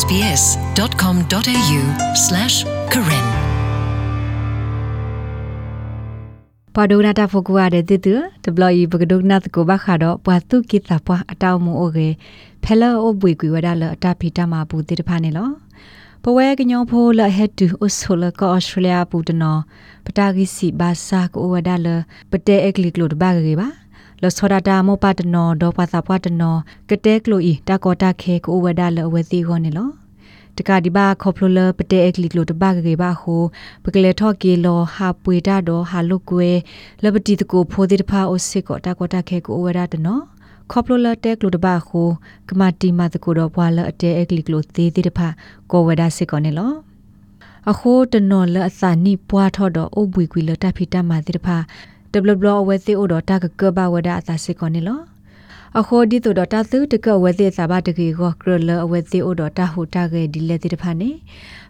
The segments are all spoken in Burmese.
sbs.com.au/karen ပဒိုနာတာဖိုကူရတဲ့တိတူတဘလီဘဂဒုနာတကိုဘခါတော့ပွာတုကိတာပွာအတောင်မူအိုကေဖဲလာအိုဘွေကွေဝဒါလအတာဖီတမှာဘူးတိတဖာနေလောပဝဲကညောဖိုလဟက်တူအိုဆိုလကောဩစတြေးလျပူတနော်ပတာဂီစီဘာစာကိုဝဒါလပတဲအကလီကလိုတဘာကေပါ လစောဒတာမောပတနော်ဒေါ်ပါသာပွားတနော်ကတဲကလိုဤတာကောတာခဲကိုဝဒါလအဝဲစီခေါနေလောတကဒီဘာခေါပလိုလပတဲအကလီကလိုတဘာကေပါဟိုပကလေထော့ကေလောဟာပွေတာတော့ဟာလုကွဲလပတိတကိုဖိုဒီတဖာအိုစစ်ကောတာကောတာခဲကိုဝဒါတနော်ခေါပလိုလတဲကလိုတဘာဟိုကမတီမတကိုတော့ဘွာလအတဲအကလီကလိုသေးသေးတဖာကိုဝဒါစစ်ကောနေလောအခိုးတနော်လအစာနိပွားထော့တော့အုပ်ဘွေကွေလတဖိတမတိတဖာ ဒဘလဘလဝဲသေးအိုတော့တာကကဘဝဒအသာစစ်ကောနေလောအခိုဒီတိုဒတာသုတကဝဲသေးစာဘတကေကိုကရလအဝဲသေးအိုတော့တာဟူတာကေဒီလက်တိတဖာနေ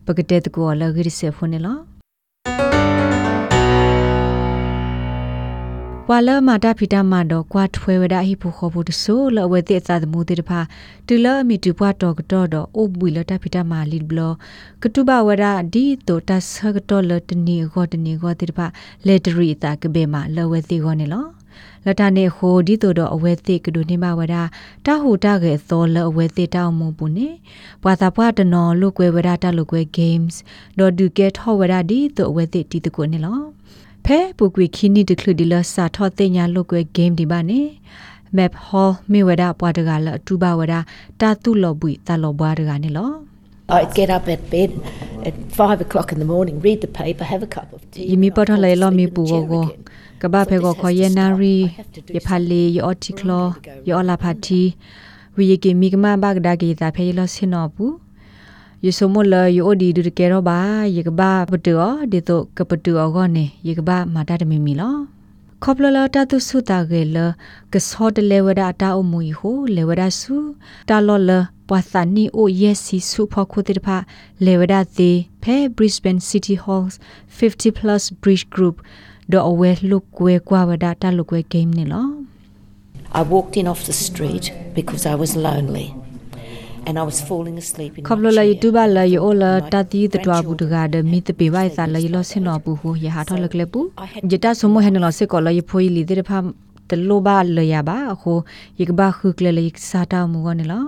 ပကတဲ့တကောလဂရိစေဖုန်နေလော ဝါလမာတာဖီတာမာတော့ကွာထွဲဝဒဟိဖို့ခေါ်ဖို့တဆိုးလဝဲတဲ့စာသမူတေတဖာတူလအမီတူပွားတော့ကတော့တော့အိုဘွေလတာဖီတာမာလီဘလကတူဘဝဒဒီတိုတဆကတော့လတနီခေါ်တနီခေါ်တေတဖာလက်တရီတာကဘေမာလဝဲသေးခေါ်နေလောလတနေဟိုဒီတိုတော့အဝဲသိကဒုနေမဝဒတာဟူတာကေသောလအဝဲသိတောင်းမှုပုနေပွာသာပွာတနော်လုကွဲဝဒတာလုကွဲ games ဒေါ်ဒူကေထောဝဒဒီတိုအဝဲသိတီတကုနေလော ဖဲပူကွေခီနီတခလူဒီလစာထောတင်ညာလုကွဲ game ဒီပါနေ map hall မိဝဒပွားတကလအတူပါဝဒတာတုလောပွေတလောဘွားတကနေလော I'd get up at bed at five o'clock in the morning, read the paper, have a cup of tea. ယမီပထလေလောမီပူကိုကိုကဘာဖေကိုခေါ်ယနာရီယဖာလီယောတီကလောယောလာဖာတီဝီယကေမီကမဘဂဒါဂီတာဖေလောစင်နောဘူး ယစမလယောဒီဒုကေရောဘာယကဘာပတောဒီတိုကပတောဂောနေယကဘာမာတာတမီမီလောခေါပလလတာတုစုတာကေလကစောတလေဝဒတာအမူဟိုလေဝဒစုတာလောလပွာသနီအိုယက်စီစုဖခုတိဖာလေဝဒသေးဖဲ Brisbane City Halls 50 plus bridge group ဒေါ်အဝဲလုကွဲကွာဝဒတာလုကွဲ game နေလော I walked in off the street because I was lonely. And I was falling asleep in ခပလလယတူဘလာယောလာတတိတတွာဘူးတကဒမီတပေဝိုင်စာလယလောစင်နောဘူးဟိုယဟာထောလကလေပူဂျတာဆမဟနလစေကောလယဖိုီလီဒေဖာတလောဘလယဘာအခုယကဘာခုကလေလယစာတာမူကနေလော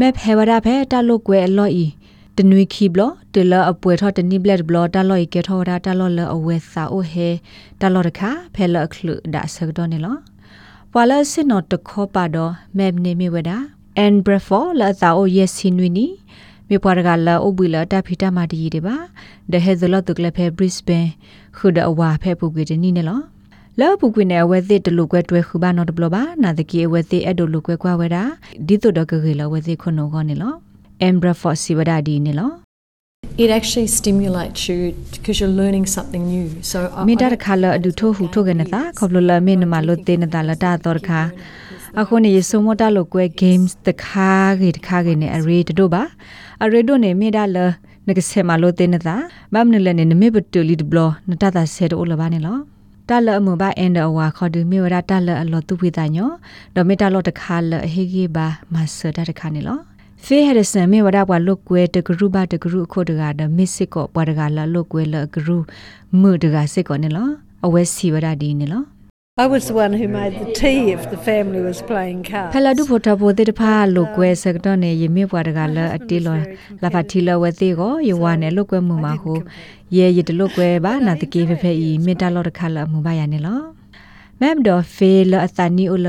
map ဟေဝရာဖဲတလုကွဲအလော့ဤတနွေခီဘလတလအပွဲထောတနိဘလက်ဘလတလော့ဤကေထောရာတလော့လအဝဲစာအိုဟေတလော့တခါဖဲလအခလူဒါဆကတော့နေလော ဝါလစင်နော့တခောပါတော့ map နေမြဝဒါ and brefor လာသာအိုယက်စင်ဝီနီမြေပွားတကလာအိုဘီလာတဖီတမာတီဒီပါဒဟဲဇလော့တုကလဖဲ Brisbane ခုဒအဝါဖဲပူကွေတနီနေလောလောပူကွေနဲ့အဝဲသစ်တလူကွဲတွဲခူပါနော်တဘလပါနာတကီအဝဲသစ်အဲ့ဒိုလူကွဲကွာဝဲတာဒီတုဒကကေလောဝဲသစ်ခုနောကောနေလော Embra for Sivada di ne lo It actually stimulates you because you're learning something new. So I, မေတာခါလအဒူထိုဟူထိုကနတာခဘလလမေနမလုတေနတာလတာတော်ခါအခုနေစမတာလောကွဲ games တခါကြီးတခါကြီးနေ array တို့ပါ array တို့နေမေတာလနကဆေမလုတေနတာဘမ်နလနေနမေပတူလီဒဘလနတာတာဆေတိုလဘာနေလောတလအမဘအန်ဒအဝါခေါ်ဒူမေဝရတလအလောတုဝိတညောဒမေတာလောတခါလဟေဂေဘာမဆတာတခါနေလော ဖေဟရဆန်မေဝဒဘွာလုတ်ကွဲတဂရုဘတဂရုအခုတကဒမစ်စစ်ကောဘွာတကလာလုတ်ကွဲလဂရုမှုတကစစ်ကောနေလောအဝဲစီဝဒဒီနေလော I was the one who made the tea if the family was playing cards. ဖလာဒုဖိုတဘိုတေတဖာလုတ်ကွဲစကတော့နေယမေဘွာတကလာအတီလောလာဖာတီလဝဲသေးကိုယဝနဲ့လုတ်ကွဲမှုမှာဟုရဲရတလုတ်ကွဲပါနာတကေဖဖေဤမေတ္တာလောတခါလမှုပါရနေလောမမ်ဒေါ်ဖေလအသနီအိုလ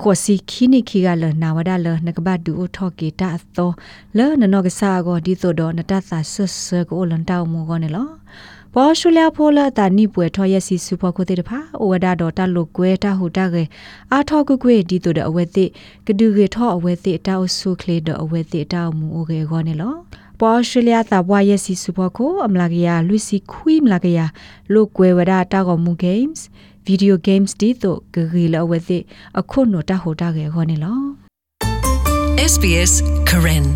ခိုစီခီနီခီကလနာဝဒလနကဘဒူအိုထော့ကေတာသောလနနောကစာကိုဒီဆိုတော့နတသဆဆကိုလန်တောက်မူကောနေလောပေါ်ရှူလျာဖိုလာတာနိပွဲထော်ရစီစုဖို့ကိုတေတဖာအိုဝဒါတော်တလုကွဲတဟူတကေအာထောကွကွေဒီဆိုတဲ့အဝဲသိကဒူကေထော့အဝဲသိတောက်ဆုခလေတော့အဝဲသိတောက်မူအိုကေကောနေလောပေါ်ရှူလျာတာဘွားရစီစုဖို့ကိုအမလာကရလူစီခွီမလာကရလုကွဲဝဒါတာကောမူ games video games တီတို့ဂဂီလဝသိအခုနိုတဟိုတာကေခေါနေလော SBS Karen